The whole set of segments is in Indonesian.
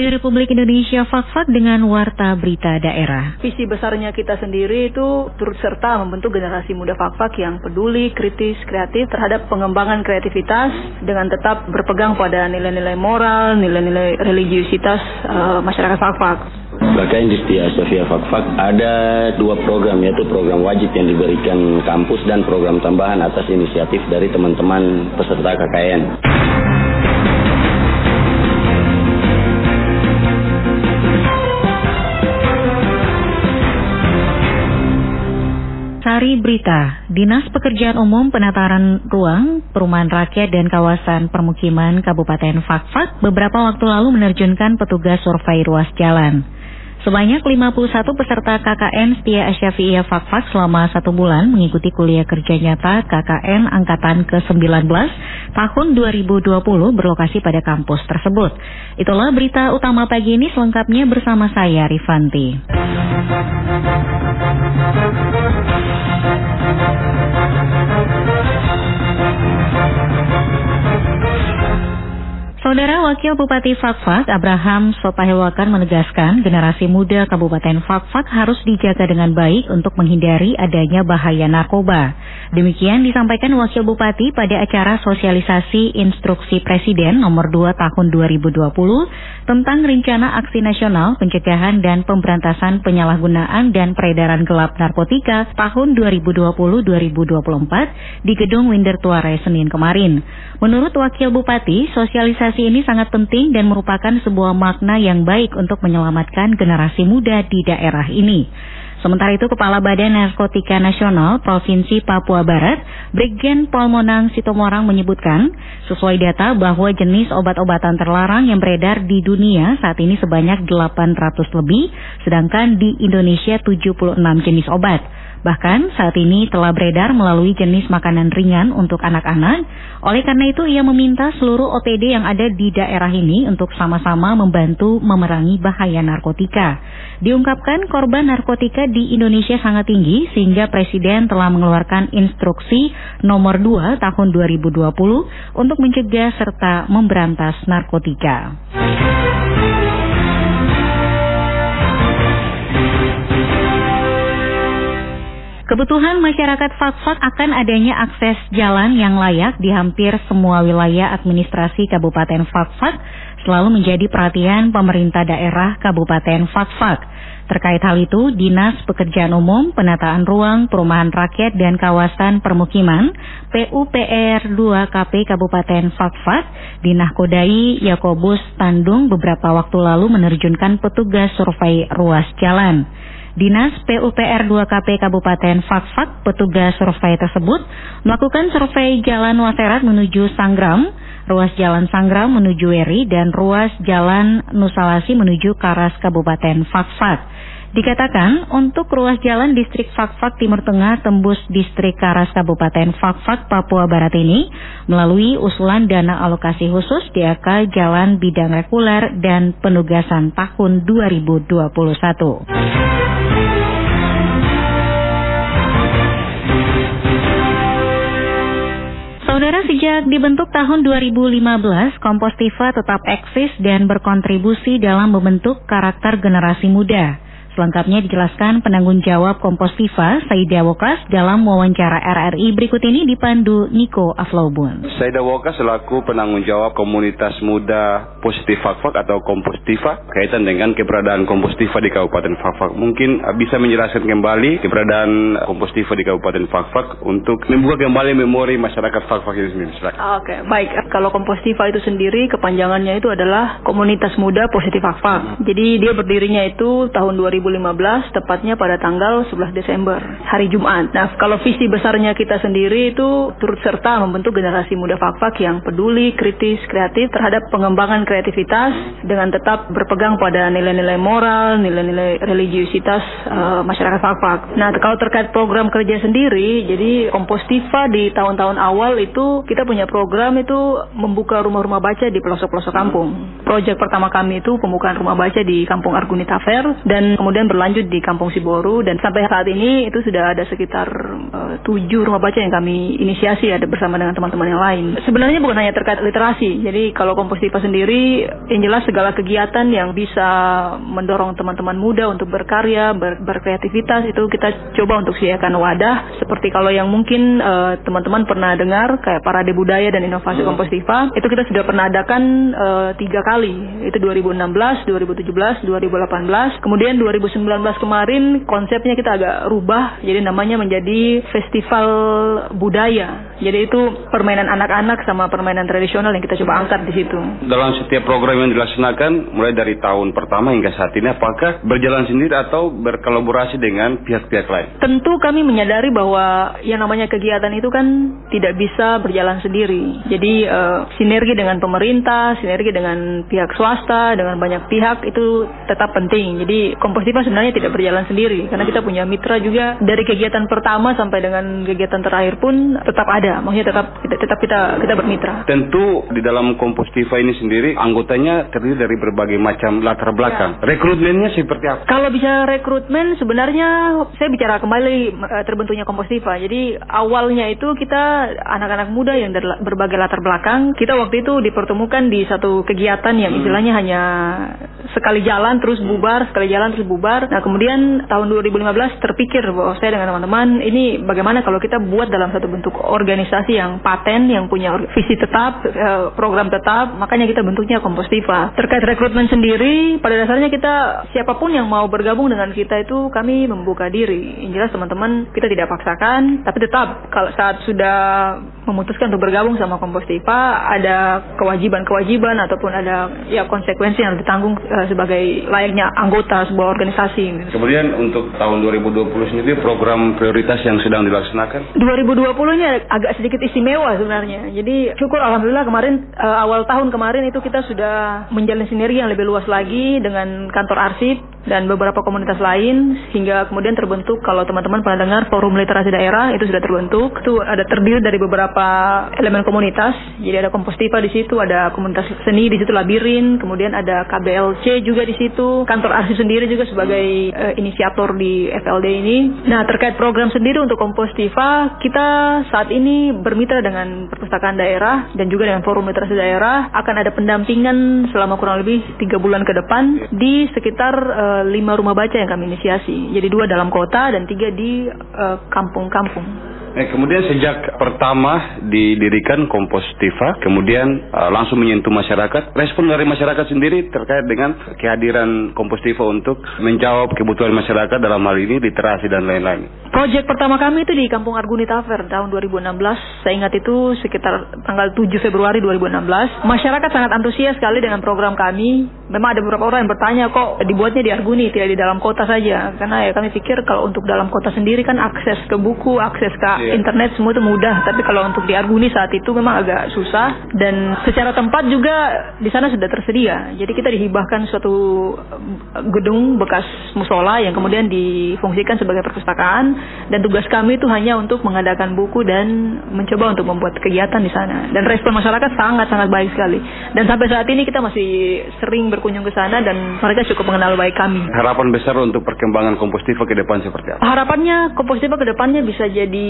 Radio Republik Indonesia Fakfak dengan Warta Berita Daerah. Visi besarnya kita sendiri itu turut serta membentuk generasi muda Fakfak yang peduli, kritis, kreatif terhadap pengembangan kreativitas dengan tetap berpegang pada nilai-nilai moral, nilai-nilai religiusitas uh, masyarakat Fakfak. Bahkan di setiap Sofia Fakfak ada dua program yaitu program wajib yang diberikan kampus dan program tambahan atas inisiatif dari teman-teman peserta KKN. Sari Berita, Dinas Pekerjaan Umum Penataran Ruang, Perumahan Rakyat dan Kawasan Permukiman Kabupaten Fakfak beberapa waktu lalu menerjunkan petugas survei ruas jalan. Sebanyak 51 peserta KKN Setia Asyafi'iyah Fakfak selama satu bulan mengikuti kuliah kerja nyata KKN Angkatan ke-19 tahun 2020 berlokasi pada kampus tersebut. Itulah berita utama pagi ini selengkapnya bersama saya Rifanti. Saudara Wakil Bupati Fakfak Abraham Sopahilwakan menegaskan generasi muda Kabupaten Fakfak harus dijaga dengan baik untuk menghindari adanya bahaya narkoba. Demikian disampaikan Wakil Bupati pada acara sosialisasi instruksi Presiden nomor 2 tahun 2020 tentang Rencana Aksi Nasional Pencegahan dan Pemberantasan Penyalahgunaan dan Peredaran Gelap Narkotika tahun 2020-2024 di Gedung Winder Tuare Senin kemarin. Menurut Wakil Bupati, sosialisasi ini sangat penting dan merupakan sebuah makna yang baik untuk menyelamatkan generasi muda di daerah ini. Sementara itu, Kepala Badan Narkotika Nasional Provinsi Papua Barat, Brigjen Polmonang Sitomorang menyebutkan, sesuai data bahwa jenis obat-obatan terlarang yang beredar di dunia saat ini sebanyak 800 lebih, sedangkan di Indonesia 76 jenis obat. Bahkan saat ini telah beredar melalui jenis makanan ringan untuk anak-anak. Oleh karena itu ia meminta seluruh OTD yang ada di daerah ini untuk sama-sama membantu memerangi bahaya narkotika. Diungkapkan korban narkotika di Indonesia sangat tinggi sehingga Presiden telah mengeluarkan instruksi nomor 2 tahun 2020 untuk mencegah serta memberantas narkotika. Kebutuhan masyarakat Fakfak akan adanya akses jalan yang layak di hampir semua wilayah administrasi Kabupaten Fakfak selalu menjadi perhatian pemerintah daerah Kabupaten Fakfak. Terkait hal itu, Dinas Pekerjaan Umum, Penataan Ruang, Perumahan Rakyat dan Kawasan Permukiman, PUPR 2KP Kabupaten Fakfak, Dinahkodai Yakobus Tandung beberapa waktu lalu menerjunkan petugas survei ruas jalan. Dinas PUPR 2KP Kabupaten Fakfak, petugas survei tersebut melakukan survei Jalan Waserat menuju Sanggram, ruas Jalan Sanggram menuju Weri, dan ruas Jalan Nusalasi menuju Karas Kabupaten Fakfak. Dikatakan untuk ruas jalan distrik Fakfak Timur Tengah tembus distrik Karas Kabupaten Fakfak Papua Barat ini melalui usulan dana alokasi khusus DAK Jalan Bidang Reguler dan Penugasan tahun 2021. Sejak dibentuk tahun 2015, Kompostiva tetap eksis dan berkontribusi dalam membentuk karakter generasi muda. Selengkapnya dijelaskan penanggung jawab Kompostiva, Saida Wokas, dalam wawancara RRI berikut ini dipandu Niko Aflobun. Saida Wokas selaku penanggung jawab komunitas muda positif Fakfak atau Kompostiva kaitan dengan keberadaan Kompostiva di Kabupaten Fakfak. Mungkin uh, bisa menjelaskan kembali keberadaan Kompostiva di Kabupaten Fakfak untuk membuka kembali memori masyarakat Fakfak ini sendiri. Oke, okay, baik. Kalau Kompostiva itu sendiri kepanjangannya itu adalah Komunitas Muda Positif Fakfak. Jadi dia berdirinya itu tahun 2000 2015 tepatnya pada tanggal 11 Desember hari Jumat. Nah, kalau visi besarnya kita sendiri itu turut serta membentuk generasi muda Fakfak yang peduli, kritis, kreatif terhadap pengembangan kreativitas dengan tetap berpegang pada nilai-nilai moral, nilai-nilai religiusitas uh, masyarakat Fakfak. Nah, kalau terkait program kerja sendiri, jadi Kompostiva di tahun-tahun awal itu kita punya program itu membuka rumah-rumah baca di pelosok-pelosok kampung. Proyek pertama kami itu pembukaan rumah baca di Kampung Argunita Fair dan berlanjut di Kampung Siboru. Dan sampai saat ini itu sudah ada sekitar uh, tujuh rumah baca yang kami inisiasi ada bersama dengan teman-teman yang lain. Sebenarnya bukan hanya terkait literasi. Jadi kalau Kompostiva sendiri yang jelas segala kegiatan yang bisa mendorong teman-teman muda untuk berkarya, ber berkreativitas itu kita coba untuk sediakan wadah. Seperti kalau yang mungkin uh, teman-teman pernah dengar kayak Parade Budaya dan Inovasi Kompostiva itu kita sudah pernah adakan uh, tiga kali. Itu 2016, 2017, 2018 kemudian 2019 kemarin konsepnya kita agak rubah jadi namanya menjadi festival budaya. Jadi itu permainan anak-anak sama permainan tradisional yang kita coba angkat di situ. Dalam setiap program yang dilaksanakan mulai dari tahun pertama hingga saat ini apakah berjalan sendiri atau berkolaborasi dengan pihak-pihak lain? Tentu kami menyadari bahwa yang namanya kegiatan itu kan tidak bisa berjalan sendiri. Jadi uh, sinergi dengan pemerintah sinergi dengan pihak swasta dengan banyak pihak itu tetap penting. Jadi Kompostiva sebenarnya tidak berjalan sendiri karena kita punya mitra juga dari kegiatan pertama sampai dengan kegiatan terakhir pun tetap ada. Maksudnya tetap kita tetap kita kita bermitra. Tentu di dalam Kompostiva ini sendiri anggotanya terdiri dari berbagai macam latar belakang. Ya. Rekrutmennya seperti apa? Kalau bisa rekrutmen sebenarnya saya bicara kembali eh, terbentuknya Kompostiva. Jadi awalnya itu kita anak-anak muda yang dari berbagai latar belakang kita waktu itu dipertemukan di satu kegiatan yang hmm. istilahnya hanya sekali jalan terus bubar, sekali jalan terus bubar. Nah, kemudian tahun 2015 terpikir bahwa saya dengan teman-teman ini bagaimana kalau kita buat dalam satu bentuk organisasi yang paten, yang punya visi tetap, eh, program tetap, makanya kita bentuknya Kompostiva. Terkait rekrutmen sendiri, pada dasarnya kita siapa pun yang mau bergabung dengan kita itu kami membuka diri. Yang jelas teman-teman kita tidak paksakan, tapi tetap kalau saat sudah memutuskan untuk bergabung sama Kompostiva ada kewajiban-kewajiban ataupun ada ya konsekuensi yang ditanggung uh, sebagai layaknya anggota sebuah organisasi. Kemudian untuk tahun 2020 sendiri program prioritas yang sedang dilaksanakan? 2020-nya agak sedikit istimewa sebenarnya. Jadi syukur alhamdulillah kemarin uh, awal tahun kemarin itu kita sudah menjalin sinergi yang lebih luas lagi dengan kantor arsip dan beberapa komunitas lain hingga kemudian terbentuk kalau teman-teman pernah dengar forum literasi daerah itu sudah terbentuk. Itu ada terdiri dari beberapa elemen komunitas. Jadi ada kompostiva di situ ada komunitas seni di situ labirin kemudian ada KBLC juga di situ kantor arsip sendiri juga sebagai uh, inisiator di FLD ini. Nah terkait program sendiri untuk kompostiva kita saat ini bermitra dengan perpustakaan daerah dan juga dengan forum literasi daerah. Akan ada pendampingan selama kurang lebih tiga bulan ke depan di sekitar uh, lima rumah baca yang kami inisiasi. Jadi dua dalam kota dan tiga di eh, kampung-kampung. Uh, Eh, kemudian sejak pertama didirikan Kompostiva, kemudian uh, langsung menyentuh masyarakat. Respon dari masyarakat sendiri terkait dengan kehadiran Kompostiva untuk menjawab kebutuhan masyarakat dalam hal ini literasi dan lain-lain. Proyek pertama kami itu di Kampung Arguni Tavern tahun 2016. Saya ingat itu sekitar tanggal 7 Februari 2016. Masyarakat sangat antusias sekali dengan program kami. Memang ada beberapa orang yang bertanya kok dibuatnya di Arguni tidak di dalam kota saja. Karena ya kami pikir kalau untuk dalam kota sendiri kan akses ke buku, akses ke yeah. internet semua itu mudah. Tapi kalau untuk di Arguni saat itu memang agak susah. Dan secara tempat juga di sana sudah tersedia. Jadi kita dihibahkan suatu eh, gedung bekas musola yang kemudian difungsikan sebagai perpustakaan. Dan tugas kami itu hanya untuk mengadakan buku dan mencoba untuk membuat kegiatan di sana. Dan respon masyarakat sangat sangat baik sekali. Dan sampai saat ini kita masih sering berkunjung ke sana dan mereka cukup mengenal baik kami harapan besar untuk perkembangan kompostiva ke depan seperti apa harapannya kompostiva ke depannya bisa jadi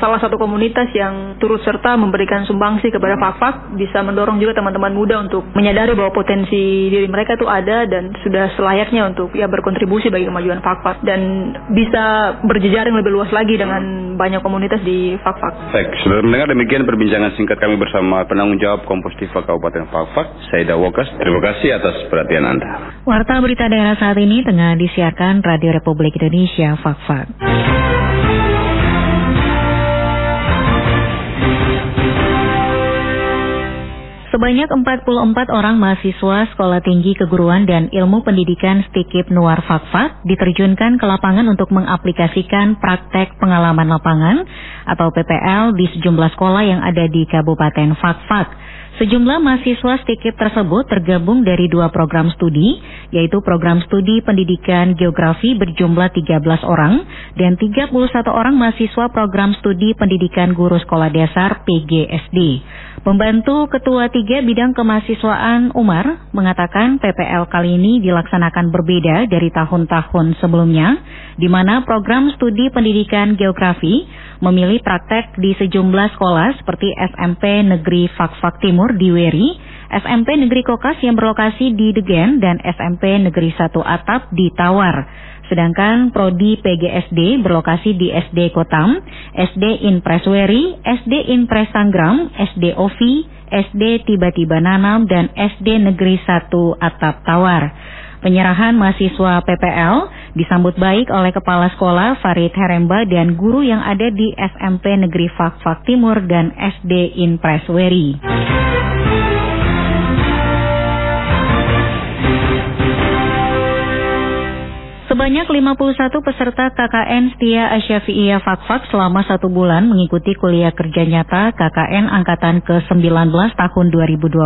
salah satu komunitas yang turut serta memberikan sumbangsi kepada Fakfak bisa mendorong juga teman-teman muda untuk menyadari bahwa potensi diri mereka itu ada dan sudah selayaknya untuk ya berkontribusi bagi kemajuan Fakfak dan bisa berjejaring lebih luas lagi dengan banyak komunitas di Fakfak. Baik, sudah mendengar demikian perbincangan singkat kami bersama penanggung jawab Kompostiva Kabupaten Fakfak, Saida Wokas. Terima kasih atas perhatian Anda. Warta berita daerah saat ini tengah disiarkan Radio Republik Indonesia Fakfak. Sebanyak 44 orang mahasiswa Sekolah Tinggi Keguruan dan Ilmu Pendidikan Stikip Nuar Fakfak diterjunkan ke lapangan untuk mengaplikasikan praktek pengalaman lapangan atau PPL di sejumlah sekolah yang ada di Kabupaten Fakfak. Sejumlah mahasiswa Stikip tersebut tergabung dari dua program studi, yaitu program studi pendidikan geografi berjumlah 13 orang dan 31 orang mahasiswa program studi pendidikan guru sekolah dasar PGSD. Pembantu Ketua Tiga Bidang Kemahasiswaan Umar mengatakan PPL kali ini dilaksanakan berbeda dari tahun-tahun sebelumnya, di mana program studi pendidikan geografi memilih praktek di sejumlah sekolah seperti SMP Negeri Fakfak Timur di Weri, SMP Negeri Kokas yang berlokasi di Degen, dan SMP Negeri 1 Atap di Tawar. Sedangkan Prodi PGSD berlokasi di SD Kotam, SD Inpres Weri, SD Inpres Sanggram, SD Ovi, SD Tiba-Tiba Nanam, dan SD Negeri 1 Atap Tawar. Penyerahan mahasiswa PPL disambut baik oleh Kepala Sekolah Farid Heremba dan guru yang ada di SMP Negeri Fakfak Timur dan SD Inpres Sebanyak 51 peserta KKN Setia Asyafi'iyah Fakfak selama satu bulan mengikuti kuliah kerja nyata KKN Angkatan ke-19 tahun 2020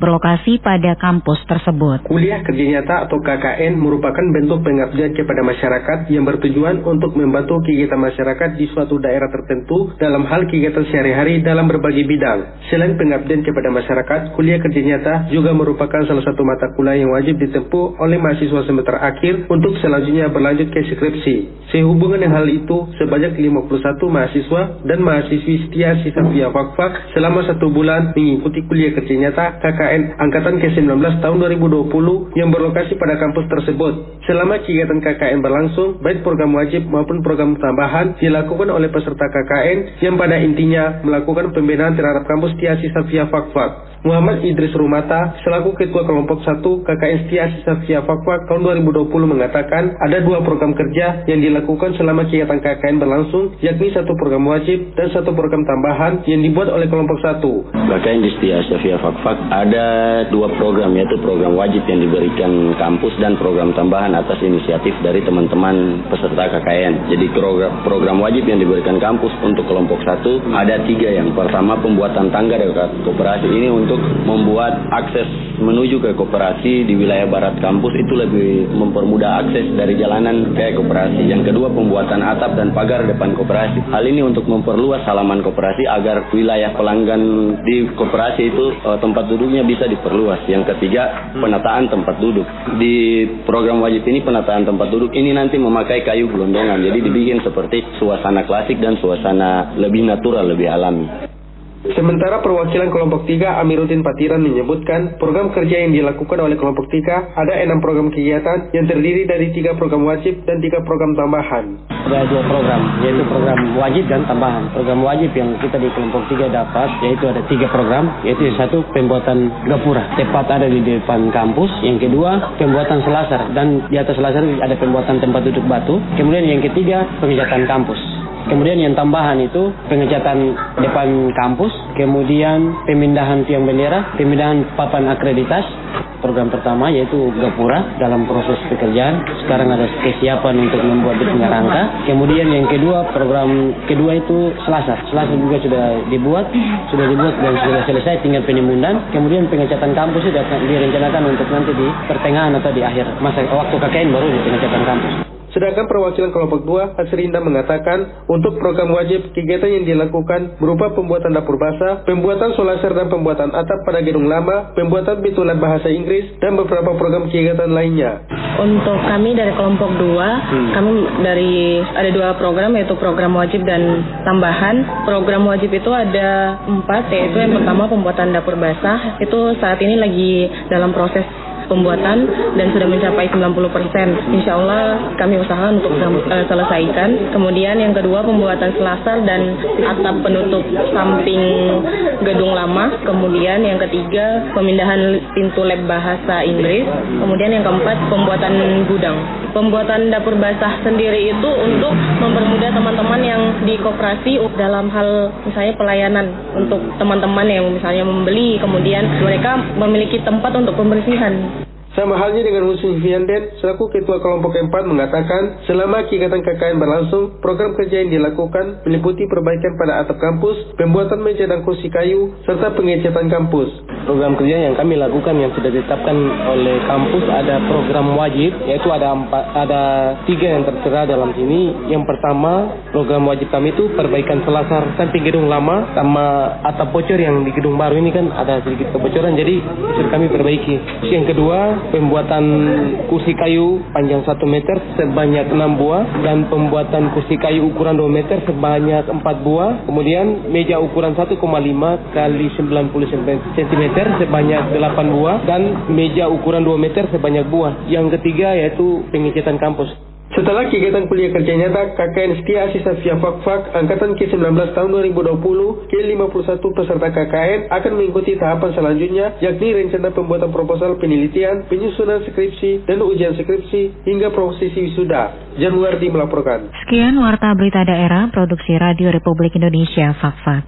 berlokasi pada kampus tersebut. Kuliah kerja nyata atau KKN merupakan bentuk pengabdian kepada masyarakat yang bertujuan untuk membantu kegiatan masyarakat di suatu daerah tertentu dalam hal kegiatan sehari-hari dalam berbagai bidang. Selain pengabdian kepada masyarakat, kuliah kerja nyata juga merupakan salah satu mata kuliah yang wajib ditempuh oleh mahasiswa semester akhir untuk selanjutnya berlanjut ke skripsi. Sehubungan dengan hal itu, sebanyak 51 mahasiswa dan mahasiswi setia sisa via Fakfak selama satu bulan mengikuti kuliah kerja nyata KKN Angkatan ke-19 tahun 2020 yang berlokasi pada kampus tersebut. Selama kegiatan KKN berlangsung, baik program wajib maupun program tambahan dilakukan oleh peserta KKN yang pada intinya melakukan pembinaan terhadap kampus Setia Sisa via Fakfak. Muhammad Idris Rumata, selaku Ketua Kelompok 1 KKN Setia Sisa via Fakfak tahun 2020 mengatakan ada dua program kerja yang dilakukan selama kegiatan KKN berlangsung, yakni satu program wajib dan satu program tambahan yang dibuat oleh kelompok 1. KKN Setia Sisa via Fakfak ada dua program yaitu program wajib yang diberikan kampus dan program tambahan atas inisiatif dari teman-teman peserta KKN. Jadi program, program wajib yang diberikan kampus untuk kelompok 1 ada tiga yang pertama pembuatan tangga dekat kooperasi ini untuk untuk membuat akses menuju ke koperasi di wilayah barat kampus itu lebih mempermudah akses dari jalanan ke koperasi. Yang kedua pembuatan atap dan pagar depan koperasi. Hal ini untuk memperluas halaman koperasi agar wilayah pelanggan di koperasi itu uh, tempat duduknya bisa diperluas. Yang ketiga penataan tempat duduk. Di program wajib ini penataan tempat duduk ini nanti memakai kayu gelondongan. Jadi dibikin seperti suasana klasik dan suasana lebih natural, lebih alami. Sementara perwakilan kelompok 3 Amiruddin Patiran menyebutkan program kerja yang dilakukan oleh kelompok 3 ada enam program kegiatan yang terdiri dari tiga program wajib dan tiga program tambahan. Ada dua program, yaitu program wajib dan tambahan. Program wajib yang kita di kelompok 3 dapat yaitu ada tiga program, yaitu yang satu pembuatan gapura, tepat ada di depan kampus. Yang kedua pembuatan selasar dan di atas selasar ada pembuatan tempat duduk batu. Kemudian yang ketiga pengecatan kampus. Kemudian yang tambahan itu pengecatan depan kampus, kemudian pemindahan tiang bendera, pemindahan papan akreditas. Program pertama yaitu gapura dalam proses pekerjaan. Sekarang ada kesiapan untuk membuat depan rangka. Kemudian yang kedua program kedua itu selasar. Selasar juga sudah dibuat, sudah dibuat dan sudah selesai tinggal penimbunan. Kemudian pengecatan kampus akan direncanakan untuk nanti di pertengahan atau di akhir masa waktu KKN baru di pengecatan kampus. Sedangkan perwakilan kelompok 2, Asrinda mengatakan, untuk program wajib, kegiatan yang dilakukan berupa pembuatan dapur basah, pembuatan solaser dan pembuatan atap pada gedung lama, pembuatan pitulan bahasa Inggris, dan beberapa program kegiatan lainnya. Untuk kami dari kelompok 2, hmm. kami dari ada dua program yaitu program wajib dan tambahan. Program wajib itu ada empat, yaitu yang pertama pembuatan dapur basah, itu saat ini lagi dalam proses pembuatan dan sudah mencapai 90 persen. Insya Allah kami usaha untuk uh, selesaikan. Kemudian yang kedua pembuatan selasar dan atap penutup samping gedung lama. Kemudian yang ketiga pemindahan pintu lab bahasa Inggris. Kemudian yang keempat pembuatan gudang. Pembuatan dapur basah sendiri itu untuk mempermudah teman-teman yang di koperasi dalam hal misalnya pelayanan untuk teman-teman yang misalnya membeli kemudian mereka memiliki tempat untuk pembersihan. Sama halnya dengan Husni Fiandet, selaku Ketua Kelompok 4 mengatakan, selama kegiatan KKN berlangsung, program kerja yang dilakukan meliputi perbaikan pada atap kampus, pembuatan meja dan kursi kayu, serta pengecatan kampus. Program kerja yang kami lakukan yang sudah ditetapkan oleh kampus ada program wajib, yaitu ada empat, ada tiga yang tertera dalam sini. Yang pertama, program wajib kami itu perbaikan selasar samping gedung lama sama atap bocor yang di gedung baru ini kan ada sedikit kebocoran, jadi kami perbaiki. Yang kedua, pembuatan kursi kayu panjang 1 meter sebanyak 6 buah dan pembuatan kursi kayu ukuran 2 meter sebanyak 4 buah. Kemudian meja ukuran 1,5 kali 90 cm sebanyak 8 buah dan meja ukuran 2 meter sebanyak buah. Yang ketiga yaitu pengecetan kampus. Setelah kegiatan kuliah kerja nyata, KKN Setia Asisa via Fakfak Angkatan ke-19 tahun 2020, ke-51 peserta KKN akan mengikuti tahapan selanjutnya, yakni rencana pembuatan proposal penelitian, penyusunan skripsi, dan ujian skripsi, hingga prosesi wisuda. Januardi melaporkan. Sekian Warta Berita Daerah, Produksi Radio Republik Indonesia, Fakfak.